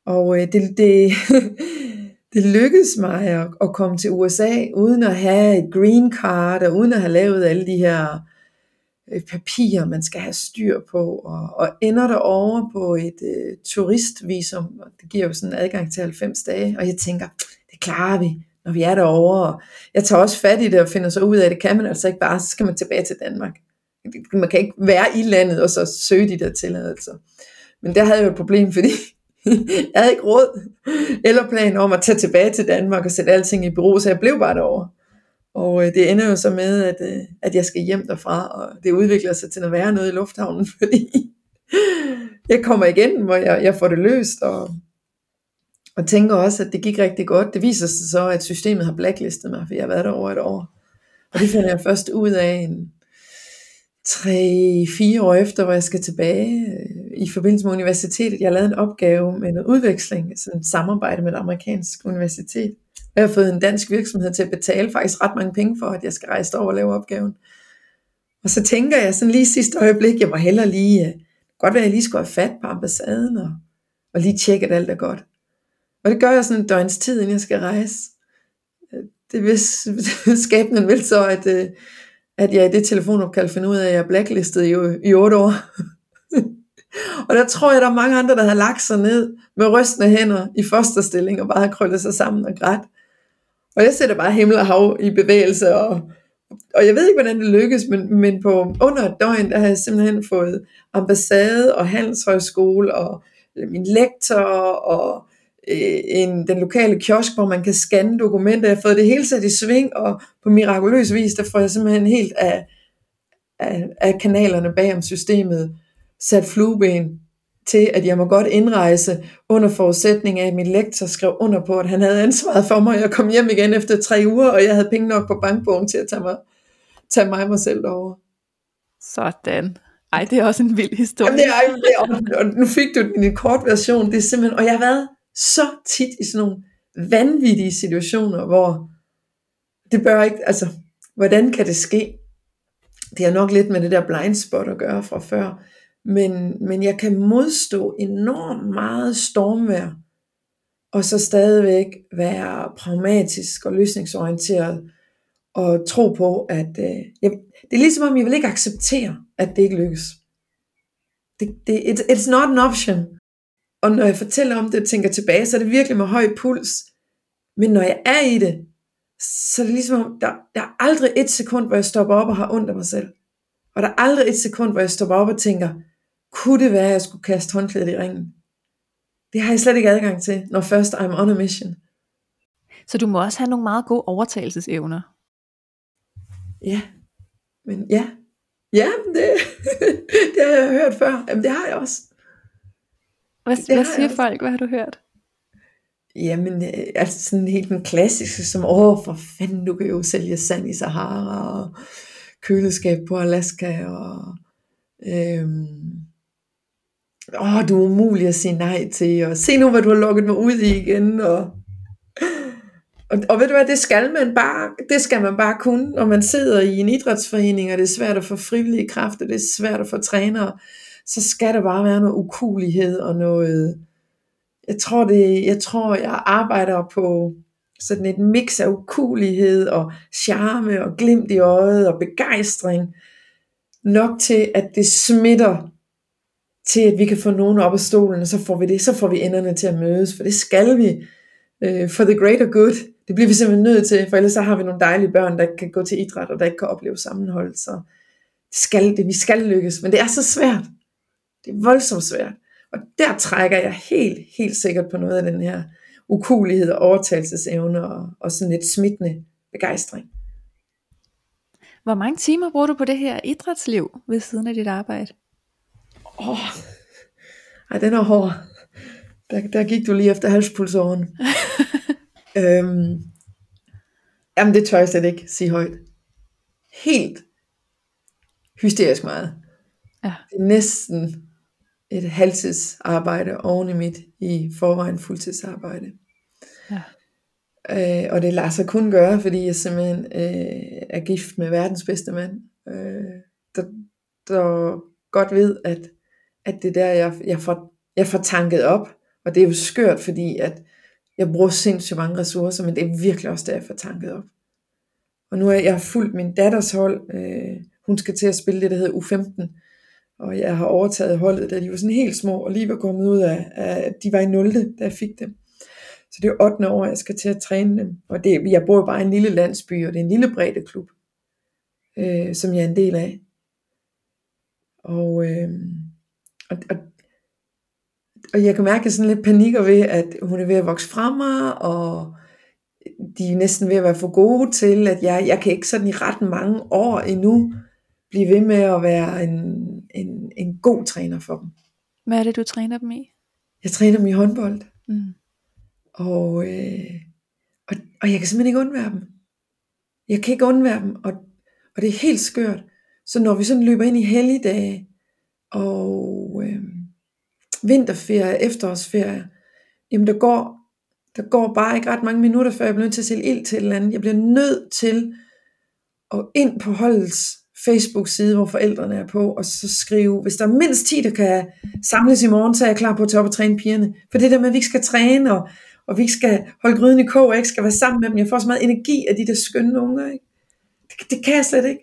Og øh, det, det, det lykkedes mig at, at komme til USA, uden at have et green card, og uden at have lavet alle de her øh, papirer, man skal have styr på, og, og ender der over på et øh, turistvisum, og det giver jo sådan adgang til 90 dage, og jeg tænker, det klarer vi, når vi er derovre, og jeg tager også fat i det og finder så ud af, at det kan man altså ikke bare, så skal man tilbage til Danmark. Man kan ikke være i landet og så søge de der tilladelser. Men der havde jeg jo et problem, fordi jeg havde ikke råd eller plan om at tage tilbage til Danmark og sætte alting i bureau, så jeg blev bare derovre. Og øh, det ender jo så med, at, øh, at jeg skal hjem derfra, og det udvikler sig til at være noget i lufthavnen, fordi jeg kommer igen, hvor jeg, jeg får det løst, og, og tænker også, at det gik rigtig godt. Det viser sig så, at systemet har blacklistet mig, for jeg har været der over et år. Og det finder jeg først ud af en, tre-fire år efter, hvor jeg skal tilbage øh, i forbindelse med universitetet. Jeg lavede en opgave med noget udveksling, sådan et samarbejde med et amerikansk universitet. Jeg har fået en dansk virksomhed til at betale faktisk ret mange penge for, at jeg skal rejse over og lave opgaven. Og så tænker jeg sådan lige sidste øjeblik, jeg må hellere lige, øh, godt være, at jeg lige skulle have fat på ambassaden og, og lige tjekke, at alt er godt. Og det gør jeg sådan en døgns tid, inden jeg skal rejse. Øh, det vil skæbnen vel så, at, at jeg i det telefonopkald finder ud af, at jeg er blacklistet i, i 8 år. og der tror jeg, der er mange andre, der har lagt sig ned med rystende hænder i fosterstilling og bare har krøllet sig sammen og grædt. Og jeg sætter bare himmel og hav i bevægelse, og, og jeg ved ikke, hvordan det lykkes, men, men på under et døgn, der har jeg simpelthen fået ambassade og handelshøjskole og min lektor og en, den lokale kiosk, hvor man kan scanne dokumenter. Jeg har fået det hele sat i sving, og på mirakuløs vis, der får jeg simpelthen helt af, af, af kanalerne bag om systemet sat flueben til, at jeg må godt indrejse under forudsætning af, at min lektor skrev under på, at han havde ansvaret for mig. Jeg kom hjem igen efter tre uger, og jeg havde penge nok på bankbogen til at tage mig, tage mig mig selv over. Sådan. Ej, det er også en vild historie. Jamen, det er, det er, og nu fik du den i kort version. Det er simpelthen, og jeg har været så tit i sådan nogle vanvittige situationer, hvor det bør ikke, altså, hvordan kan det ske? Det har nok lidt med det der blind spot at gøre fra før, men, men jeg kan modstå enormt meget stormvær, og så stadigvæk være pragmatisk og løsningsorienteret, og tro på, at øh, jeg, det er ligesom om, jeg vil ikke acceptere, at det ikke lykkes. Det, det, it, it's not an option. Og når jeg fortæller om det og tænker tilbage, så er det virkelig med høj puls. Men når jeg er i det, så er det ligesom, der, der er aldrig et sekund, hvor jeg stopper op og har ondt af mig selv. Og der er aldrig et sekund, hvor jeg stopper op og tænker, kunne det være, at jeg skulle kaste håndklædet i ringen? Det har jeg slet ikke adgang til, når først I'm on a mission. Så du må også have nogle meget gode overtagelsesevner. Ja, men ja, ja, det, det har jeg hørt før. Jamen, det har jeg også. Hvad, det hvad siger folk? Hvad har du hørt? Jamen, øh, altså sådan helt den klassiske, som, åh, for fanden, du kan jo sælge sand i Sahara, og køleskab på Alaska, og øhm, åh, du er umulig at sige nej til, og se nu, hvad du har lukket mig ud i igen, og, og, og ved du hvad, det skal man bare, det skal man bare kunne, når man sidder i en idrætsforening, og det er svært at få frivillige kræfter, det er svært at få trænere, så skal der bare være noget ukulighed og noget, jeg tror det, jeg tror jeg arbejder på sådan et mix af ukulighed og charme og glimt i øjet og begejstring, nok til at det smitter til at vi kan få nogen op af stolen, og så får vi det, så får vi enderne til at mødes, for det skal vi, øh, for the greater good, det bliver vi simpelthen nødt til, for ellers så har vi nogle dejlige børn, der ikke kan gå til idræt, og der ikke kan opleve sammenhold, så det skal det, vi skal lykkes, men det er så svært, det er voldsomt svært. Og der trækker jeg helt, helt sikkert på noget af den her ukulighed og overtagelsesevne og, og sådan lidt smittende begejstring. Hvor mange timer bruger du på det her idrætsliv ved siden af dit arbejde? Åh, oh, ej, den er hård. Der, der gik du lige efter halspulsåren. øhm, Jamen, det tør jeg slet ikke sige højt. Helt hysterisk meget. Ja. Det er næsten et halvtidsarbejde oven i mit i forvejen fuldtidsarbejde. Ja. Øh, og det lader sig kun gøre, fordi jeg simpelthen øh, er gift med verdens bedste mand, øh, der, der godt ved, at, at det er der, jeg, jeg, får, jeg får tanket op. Og det er jo skørt, fordi at jeg bruger sindssygt mange ressourcer, men det er virkelig også der, jeg får tanket op. Og nu er jeg fuldt min datters hold. Øh, hun skal til at spille det, der hedder U15. Og jeg har overtaget holdet, da de var sådan helt små, og lige var kommet ud af, af de var i 0. da jeg fik dem. Så det er 8. år, jeg skal til at træne dem. Og det, jeg bor bare i en lille landsby, og det er en lille bredde klub, øh, som jeg er en del af. Og, øh, og, og, og jeg kan mærke sådan lidt panikker ved, at hun er ved at vokse fra mig, og de er næsten ved at være for gode til, at jeg, jeg kan ikke sådan i ret mange år endnu blive ved med at være en, en, en god træner for dem. Hvad er det, du træner dem i? Jeg træner dem i håndbold, Mm. og, øh, og, og jeg kan simpelthen ikke undvære dem. Jeg kan ikke undvære dem, og, og det er helt skørt. Så når vi sådan løber ind i helligdage, og øh, vinterferie, efterårsferie, jamen der går, der går bare ikke ret mange minutter, før jeg bliver nødt til at sætte ild til et eller andet. Jeg bliver nødt til at ind på holdets Facebook-side, hvor forældrene er på, og så skrive, hvis der er mindst 10, der kan samles i morgen, så er jeg klar på at tage op og træne pigerne. For det der med, at vi ikke skal træne, og, og vi ikke skal holde gryden i kog, og ikke skal være sammen med dem. Jeg får så meget energi af de der skønne unger. Ikke? Det, det kan jeg slet ikke.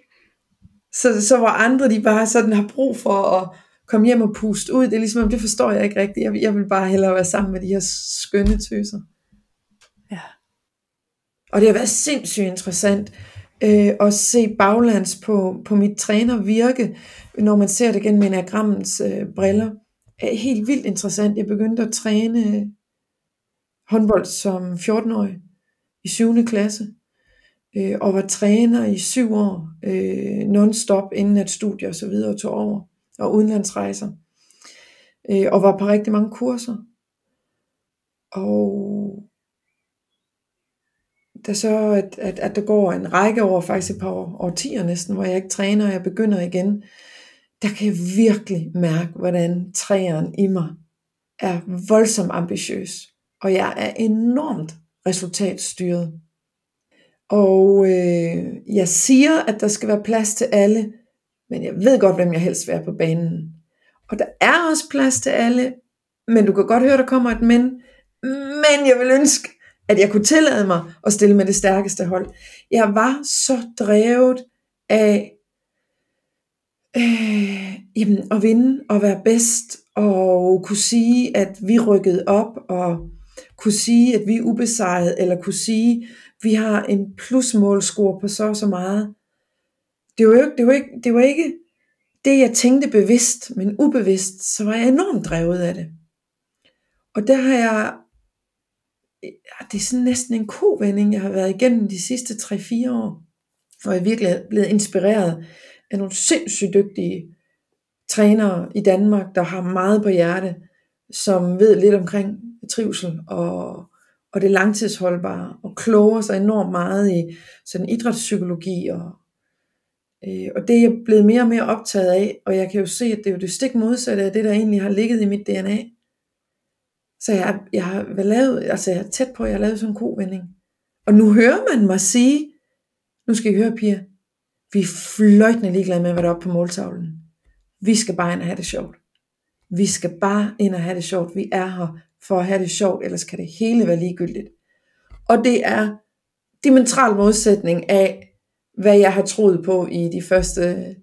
Så, så hvor andre de bare sådan har brug for at komme hjem og puste ud, det er ligesom, det forstår jeg ikke rigtigt. Jeg, jeg vil bare hellere være sammen med de her skønne tøser. Ja. Og det har været sindssygt interessant øh, og se baglands på, på mit trænervirke, når man ser det gennem enagrammens øh, briller. Er helt vildt interessant. Jeg begyndte at træne øh, håndbold som 14-årig i 7. klasse, øh, og var træner i syv år, øh, non-stop inden at studier og så videre tog over, og udenlandsrejser, øh, og var på rigtig mange kurser. Og der så, at, at, at der går en række år, faktisk et par år, årtier næsten, hvor jeg ikke træner, og jeg begynder igen, der kan jeg virkelig mærke, hvordan træeren i mig er voldsomt ambitiøs, og jeg er enormt resultatstyret. Og øh, jeg siger, at der skal være plads til alle, men jeg ved godt, hvem jeg helst vil være på banen. Og der er også plads til alle, men du kan godt høre, der kommer et men. Men jeg vil ønske, at jeg kunne tillade mig at stille med det stærkeste hold. Jeg var så drevet af øh, jamen, at vinde og være bedst, og kunne sige, at vi rykkede op, og kunne sige, at vi er ubesejret, eller kunne sige, at vi har en plusmålscore på så og så meget. Det var, ikke, det, var ikke, det var ikke det, jeg tænkte bevidst, men ubevidst, så var jeg enormt drevet af det. Og der har jeg, det er sådan næsten en kovending, jeg har været igennem de sidste 3-4 år, hvor jeg virkelig er blevet inspireret af nogle sindssygt dygtige trænere i Danmark, der har meget på hjerte, som ved lidt omkring trivsel og, og det langtidsholdbare, og kloger sig enormt meget i sådan idrætspsykologi, og, øh, og det er jeg blevet mere og mere optaget af, og jeg kan jo se, at det er jo det stik modsatte af det, der egentlig har ligget i mit DNA. Så jeg, jeg har lavet, altså jeg er tæt på, at jeg har lavet sådan en kovending. Og nu hører man mig sige, nu skal I høre, piger, vi er fløjtende ligeglade med, hvad der er oppe på måltavlen. Vi skal bare ind og have det sjovt. Vi skal bare ind og have det sjovt. Vi er her for at have det sjovt, ellers kan det hele være ligegyldigt. Og det er diametral modsætning af, hvad jeg har troet på i de første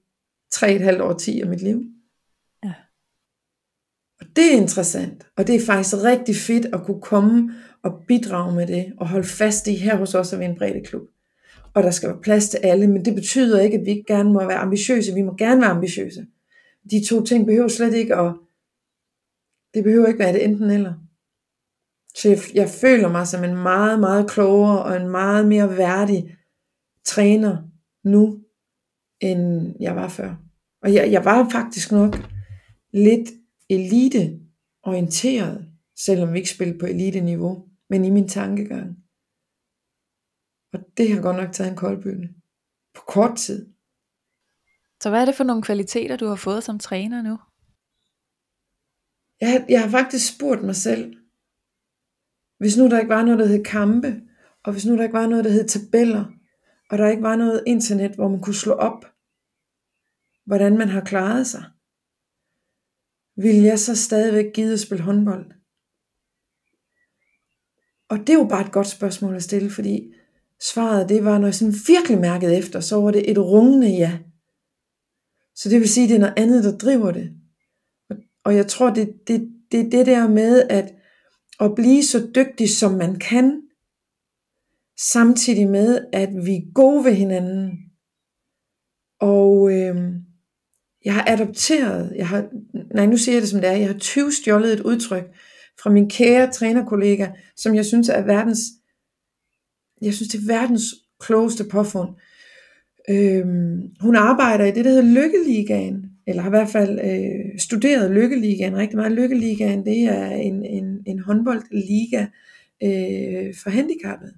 3,5 år 10 af mit liv. Det er interessant, og det er faktisk rigtig fedt at kunne komme og bidrage med det, og holde fast i her hos os, at vi er en bredde klub. Og der skal være plads til alle, men det betyder ikke, at vi ikke gerne må være ambitiøse. Vi må gerne være ambitiøse. De to ting behøver slet ikke at, det behøver ikke være det enten eller. Så jeg, jeg føler mig som en meget, meget klogere og en meget mere værdig træner nu, end jeg var før. Og jeg, jeg var faktisk nok lidt elite-orienteret, selvom vi ikke spillede på elite-niveau, men i min tankegang. Og det har godt nok taget en koldbølge. På kort tid. Så hvad er det for nogle kvaliteter, du har fået som træner nu? Jeg, jeg har faktisk spurgt mig selv, hvis nu der ikke var noget, der hed kampe, og hvis nu der ikke var noget, der hed tabeller, og der ikke var noget internet, hvor man kunne slå op, hvordan man har klaret sig, vil jeg så stadigvæk give at spille håndbold? Og det er jo bare et godt spørgsmål at stille, fordi svaret det var, når jeg sådan virkelig mærkede efter, så var det et rungende ja. Så det vil sige, at det er noget andet, der driver det. Og jeg tror, det er det, det, det der med at, at blive så dygtig, som man kan, samtidig med, at vi er gode ved hinanden. Og øh, jeg har adopteret, jeg har, nej nu siger jeg det som det er, jeg har 20 stjålet et udtryk fra min kære trænerkollega, som jeg synes er verdens, jeg synes det er verdens klogeste påfund. Øhm, hun arbejder i det, der hedder Lykkeligaen, eller har i hvert fald øh, studeret Lykkeligaen rigtig meget. Lykkeligaen, det er en, en, en håndboldliga øh, for handicappede.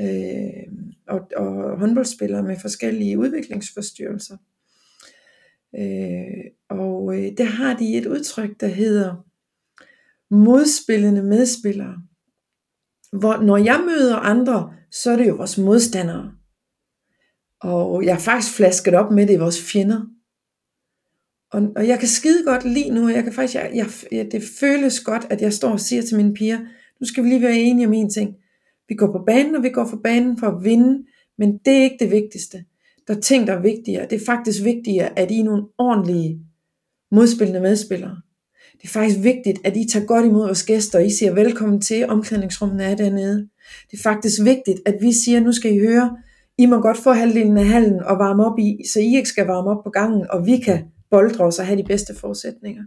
Øh, og, og håndboldspillere med forskellige udviklingsforstyrrelser. Øh, og øh, der har de et udtryk, der hedder modspillende medspillere. Hvor når jeg møder andre, så er det jo vores modstandere. Og jeg har faktisk flasket op med det i vores fjender. Og, og jeg kan skide godt lige nu, jeg kan faktisk, jeg, jeg, jeg, det føles godt, at jeg står og siger til mine piger, nu skal vi lige være enige om en ting. Vi går på banen, og vi går for banen for at vinde, men det er ikke det vigtigste. Der er ting, der er vigtigere. Det er faktisk vigtigere, at I er nogle ordentlige modspillende medspillere. Det er faktisk vigtigt, at I tager godt imod vores gæster, og I siger velkommen til, omklædningsrummet er dernede. Det er faktisk vigtigt, at vi siger, nu skal I høre, I må godt få halvdelen af hallen og varme op i, så I ikke skal varme op på gangen, og vi kan boldre os og have de bedste forudsætninger.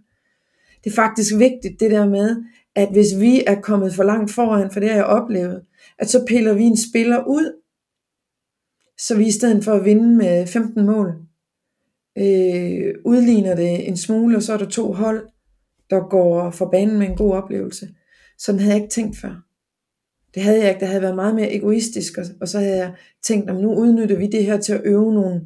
Det er faktisk vigtigt det der med, at hvis vi er kommet for langt foran, for det har jeg oplevet, at så piller vi en spiller ud, så vi i stedet for at vinde med 15 mål, øh, udligner det en smule, og så er der to hold, der går for banen med en god oplevelse. Sådan havde jeg ikke tænkt før. Det havde jeg ikke. Det havde været meget mere egoistisk, og, og så havde jeg tænkt, at nu udnytter vi det her til at øve nogle.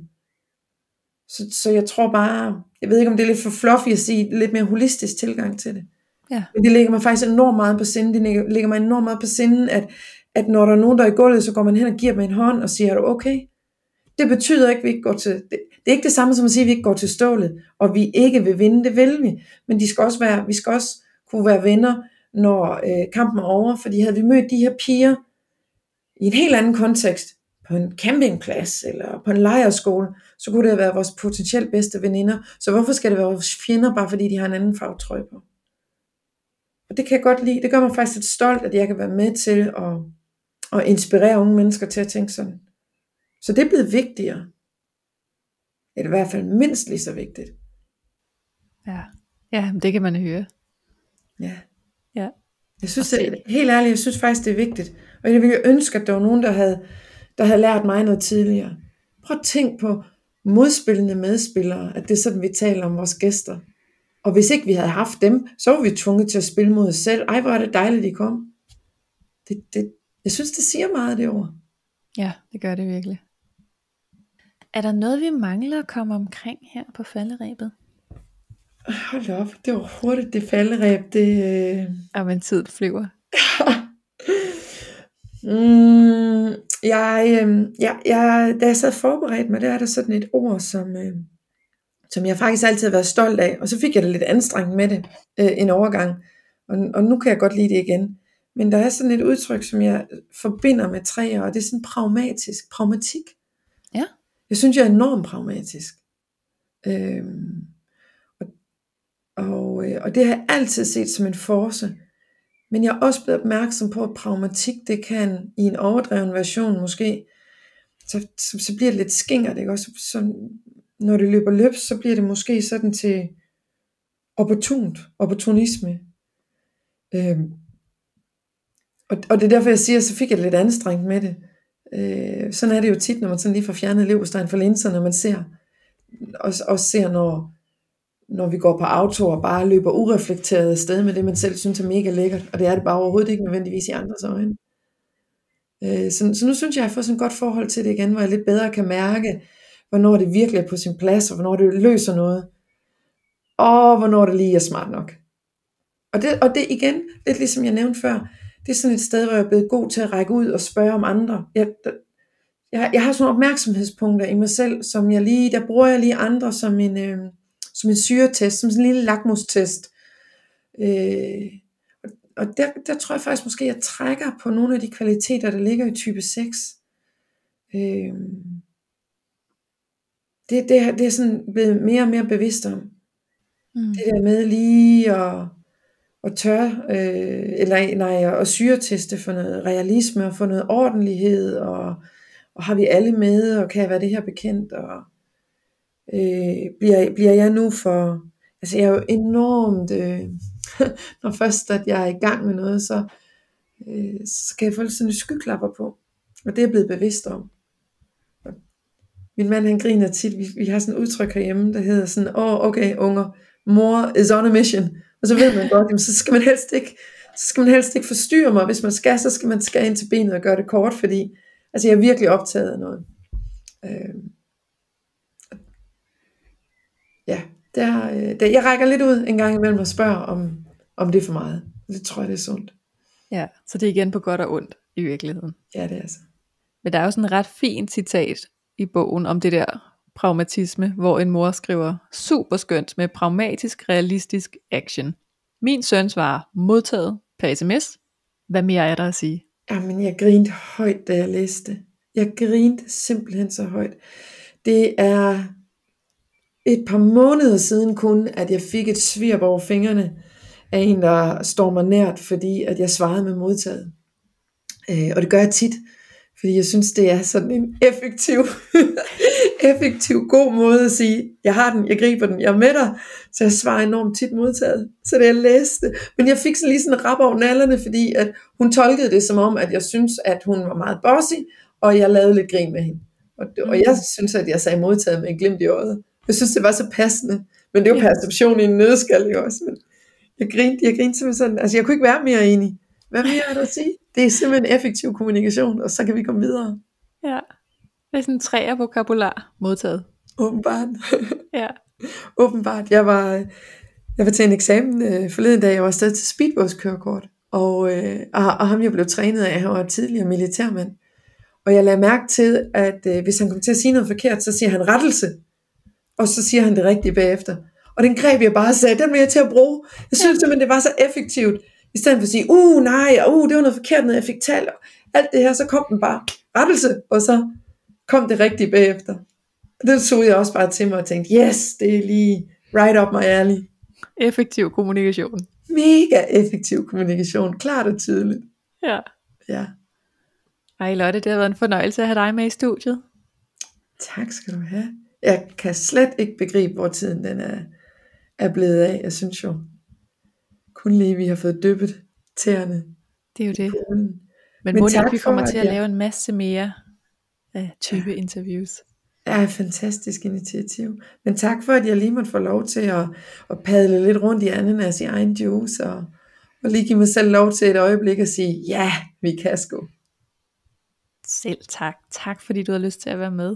Så, så jeg tror bare, jeg ved ikke om det er lidt for fluffy at sige, lidt mere holistisk tilgang til det. Ja. Men det ligger mig faktisk enormt meget på sinden. Det ligger mig enormt meget på sinden, at, at når der er nogen, der er i gulvet, så går man hen og giver dem en hånd og siger, er du okay? Det betyder ikke, at vi ikke går til, det, det er ikke det samme som at sige, at vi ikke går til stålet, og vi ikke vil vinde, det vil vi. Men de skal også være, vi skal også kunne være venner, når øh, kampen er over, fordi havde vi mødt de her piger i en helt anden kontekst, på en campingplads eller på en lejerskole, så kunne det have været vores potentielt bedste veninder. Så hvorfor skal det være vores fjender, bare fordi de har en anden farvetrøje på? Og det kan jeg godt lide. Det gør mig faktisk lidt stolt, at jeg kan være med til at, at inspirere unge mennesker til at tænke sådan. Så det er blevet vigtigere. Eller i hvert fald mindst lige så vigtigt. Ja, ja det kan man høre. Ja. Ja. Jeg synes, det, helt ærligt, jeg synes faktisk, det er vigtigt. Og jeg ville ønske, at der var nogen, der havde, der havde lært mig noget tidligere. Prøv at tænk på modspillende medspillere, at det er sådan, vi taler om vores gæster. Og hvis ikke vi havde haft dem, så var vi tvunget til at spille mod os selv. Ej, hvor er det dejligt, de kom. Det, det, jeg synes, det siger meget, det ord. Ja, det gør det virkelig. Er der noget, vi mangler at komme omkring her på falderæbet? Hold op, det var hurtigt, det falderæb. Det, øh... Men tid flyver. mm, jeg, øh, jeg, jeg, da jeg sad forberedt mig, der er der sådan et ord, som, øh, som jeg faktisk altid har været stolt af, og så fik jeg det lidt anstrengt med det øh, en overgang, og, og nu kan jeg godt lide det igen. Men der er sådan et udtryk, som jeg forbinder med træer, og det er sådan pragmatisk, pragmatik. Ja. Jeg synes, jeg er enormt pragmatisk. Øhm, og, og, øh, og det har jeg altid set som en force. Men jeg er også blevet opmærksom på, at pragmatik, det kan i en overdreven version måske, så, så, så bliver det lidt skingert, ikke? Også, så, når det løber løb, så bliver det måske sådan til opportunt, opportunisme. Øhm, og, og det er derfor, jeg siger, så fik jeg det lidt anstrengt med det. Øh, sådan er det jo tit, når man sådan lige får fjernet leverstein fra linserne, og man ser, også, også ser, når, når vi går på auto og bare løber ureflekteret afsted med det, man selv synes er mega lækkert, og det er det bare overhovedet ikke nødvendigvis i andres øjne. Øh, så, så nu synes jeg, at jeg har fået sådan et godt forhold til det igen, hvor jeg lidt bedre kan mærke, hvornår det virkelig er på sin plads, og hvornår det løser noget, og hvornår det lige er smart nok. Og det, og det igen, lidt ligesom jeg nævnte før, det er sådan et sted, hvor jeg er blevet god til at række ud og spørge om andre. Jeg, jeg, jeg har sådan nogle opmærksomhedspunkter i mig selv, som jeg lige, der bruger jeg lige andre som en, øh, som en syretest, som sådan en lille lakmustest. Øh, og der, der tror jeg faktisk måske, jeg trækker på nogle af de kvaliteter, der ligger i type 6. Øh, det, det, det er sådan blevet mere og mere bevidst om. Mm. Det der med lige at, at tør, øh, eller nej, at syreteste for noget realisme og for noget ordentlighed, og, og har vi alle med, og kan jeg være det her bekendt, og øh, bliver, bliver jeg nu for, altså jeg er jo enormt, øh, når først at jeg er i gang med noget, så øh, skal jeg få sådan skyklapper på, og det er jeg blevet bevidst om. Min mand han griner tit, vi, vi har sådan et udtryk herhjemme, der hedder sådan, åh oh, okay unger, mor is on a mission, og så ved man godt, jamen, så skal man helst ikke, så skal man helst ikke forstyrre mig, hvis man skal, så skal man skære ind til benet og gøre det kort, fordi altså, jeg er virkelig optaget af noget. Øh, ja, der, der, jeg rækker lidt ud en gang imellem og spørger, om, om det er for meget. Det tror jeg, det er sundt. Ja, så det er igen på godt og ondt i virkeligheden. Ja, det er altså. Men der er jo sådan et ret fint citat i bogen om det der pragmatisme, hvor en mor skriver, super skønt med pragmatisk, realistisk action. Min søn svarer, modtaget per sms. Hvad mere er der at sige? Jamen, jeg grinte højt, da jeg læste. Jeg grinte simpelthen så højt. Det er et par måneder siden kun, at jeg fik et svirp over fingrene af en, der står mig nært, fordi at jeg svarede med modtaget. Øh, og det gør jeg tit, fordi jeg synes, det er sådan en effektiv, effektiv, god måde at sige, jeg har den, jeg griber den, jeg er med dig. Så jeg svarer enormt tit modtaget. Så det jeg læste. Men jeg fik sådan lige sådan en rap over nallerne, fordi at hun tolkede det som om, at jeg synes, at hun var meget bossy, og jeg lavede lidt grin med hende. Og, og jeg synes, at jeg sagde modtaget med en glimt i øjet. Jeg synes, det var så passende. Men det er jo perception i en nødskal, også. Men jeg grinte, jeg grinte simpelthen sådan, altså jeg kunne ikke være mere enig. Hvad mere er der at sige? Det er simpelthen effektiv kommunikation, og så kan vi komme videre. Ja, det er sådan træer vokabular modtaget. Åbenbart. ja. Åbenbart. Jeg var, jeg var til en eksamen øh, forleden dag, jeg var afsted til speedbådskørekort, og, øh, og, og ham jeg blev trænet af, han var tidligere militærmand. Og jeg lagde mærke til, at øh, hvis han kom til at sige noget forkert, så siger han rettelse og så siger han det rigtige bagefter. Og den greb jeg bare og sagde, den vil jeg til at bruge. Jeg synes simpelthen, det var så effektivt. I stedet for at sige, uh nej, uh det var noget forkert, noget jeg fik talt. Alt det her, så kom den bare rettelse, og så kom det rigtige bagefter. Og det tog jeg også bare til mig og tænkte, yes, det er lige right up my alley. Effektiv kommunikation. Mega effektiv kommunikation, klart og tydeligt. Ja. Ja. Ej Lotte, det har været en fornøjelse at have dig med i studiet. Tak skal du have jeg kan slet ikke begribe, hvor tiden den er, er blevet af. Jeg synes jo, kun lige vi har fået dyppet tæerne. Det er jo det. Men, Men må ikke, vi kommer til at, at lave en masse mere af type ja. interviews. Ja, fantastisk initiativ. Men tak for, at jeg lige måtte få lov til at, at padle lidt rundt i ananas i egen juice, og, og lige give mig selv lov til et øjeblik at sige, ja, vi kan sgu. Selv tak. Tak fordi du har lyst til at være med.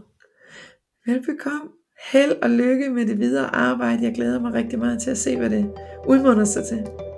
Velbekomme. Held og lykke med det videre arbejde. Jeg glæder mig rigtig meget til at se, hvad det udmunder sig til.